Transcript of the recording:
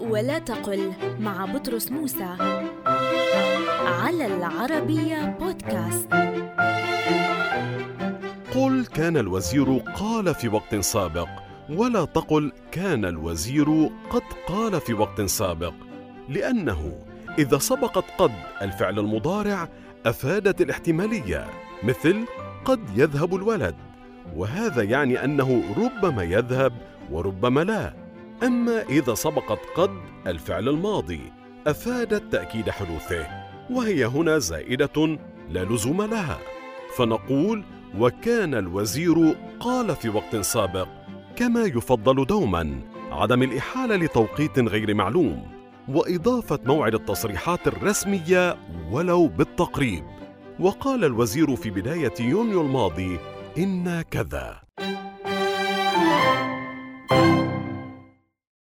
ولا تقل مع بطرس موسى. على العربية بودكاست. قل كان الوزير قال في وقت سابق ولا تقل كان الوزير قد قال في وقت سابق. لأنه إذا سبقت قد الفعل المضارع أفادت الاحتمالية مثل قد يذهب الولد. وهذا يعني أنه ربما يذهب وربما لا. أما إذا سبقت قد الفعل الماضي أفادت تأكيد حدوثه وهي هنا زائدة لا لزوم لها. فنقول وكان الوزير قال في وقت سابق كما يفضل دوما عدم الإحالة لتوقيت غير معلوم وإضافة موعد التصريحات الرسمية ولو بالتقريب. وقال الوزير في بداية يونيو الماضي إن كذا.